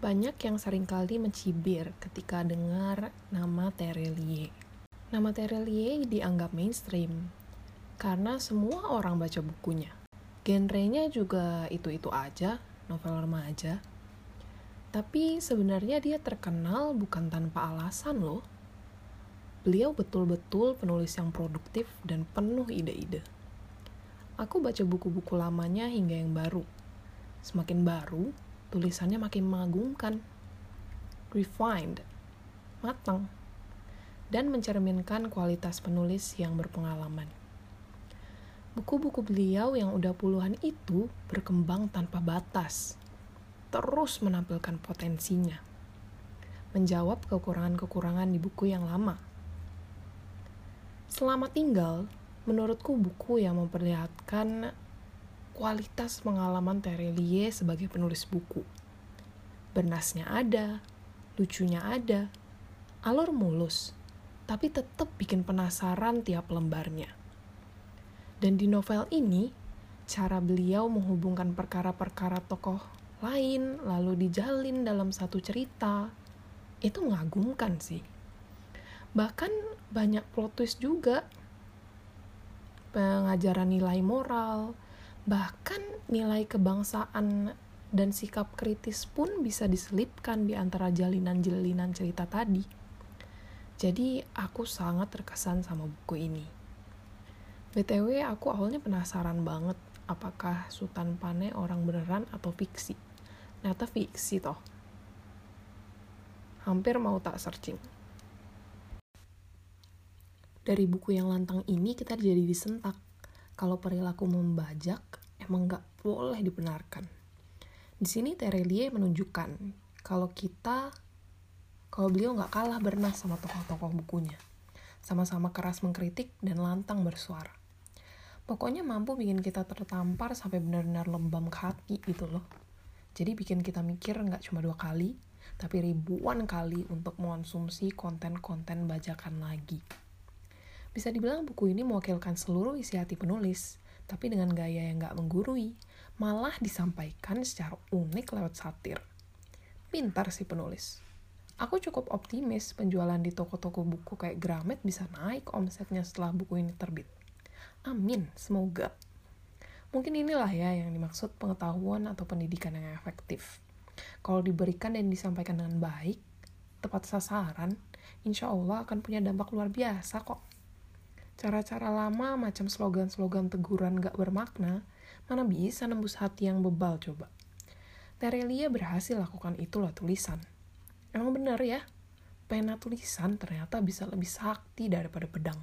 Banyak yang sering kali mencibir ketika dengar nama Terelie. Nama Terelie dianggap mainstream karena semua orang baca bukunya. Genrenya juga itu-itu aja, novel remaja. Tapi sebenarnya dia terkenal bukan tanpa alasan loh. Beliau betul-betul penulis yang produktif dan penuh ide-ide. Aku baca buku-buku lamanya hingga yang baru. Semakin baru, tulisannya makin mengagumkan, refined, matang, dan mencerminkan kualitas penulis yang berpengalaman. Buku-buku beliau yang udah puluhan itu berkembang tanpa batas, terus menampilkan potensinya, menjawab kekurangan-kekurangan di buku yang lama. Selamat tinggal, menurutku buku yang memperlihatkan kualitas pengalaman Terelie sebagai penulis buku. Bernasnya ada, lucunya ada, alur mulus, tapi tetap bikin penasaran tiap lembarnya. Dan di novel ini, cara beliau menghubungkan perkara-perkara tokoh lain lalu dijalin dalam satu cerita, itu mengagumkan sih. Bahkan banyak plot twist juga. Pengajaran nilai moral, Bahkan nilai kebangsaan dan sikap kritis pun bisa diselipkan di antara jalinan-jalinan cerita tadi. Jadi aku sangat terkesan sama buku ini. BTW aku awalnya penasaran banget apakah Sultan Pane orang beneran atau fiksi. Ternyata fiksi toh. Hampir mau tak searching. Dari buku yang lantang ini kita jadi disentak kalau perilaku membajak emang nggak boleh dibenarkan. Di sini Terelie menunjukkan kalau kita, kalau beliau nggak kalah bernas sama tokoh-tokoh bukunya. Sama-sama keras mengkritik dan lantang bersuara. Pokoknya mampu bikin kita tertampar sampai benar-benar lembam ke gitu loh. Jadi bikin kita mikir nggak cuma dua kali, tapi ribuan kali untuk mengonsumsi konten-konten bajakan lagi. Bisa dibilang buku ini mewakilkan seluruh isi hati penulis, tapi dengan gaya yang gak menggurui, malah disampaikan secara unik lewat satir. Pintar si penulis. Aku cukup optimis penjualan di toko-toko buku kayak Gramet bisa naik omsetnya setelah buku ini terbit. Amin, semoga. Mungkin inilah ya yang dimaksud pengetahuan atau pendidikan yang efektif. Kalau diberikan dan disampaikan dengan baik, tepat sasaran, insya Allah akan punya dampak luar biasa kok. Cara-cara lama macam slogan-slogan teguran gak bermakna, mana bisa nembus hati yang bebal coba. Terelia berhasil lakukan itu lah tulisan. Emang bener ya, pena tulisan ternyata bisa lebih sakti daripada pedang.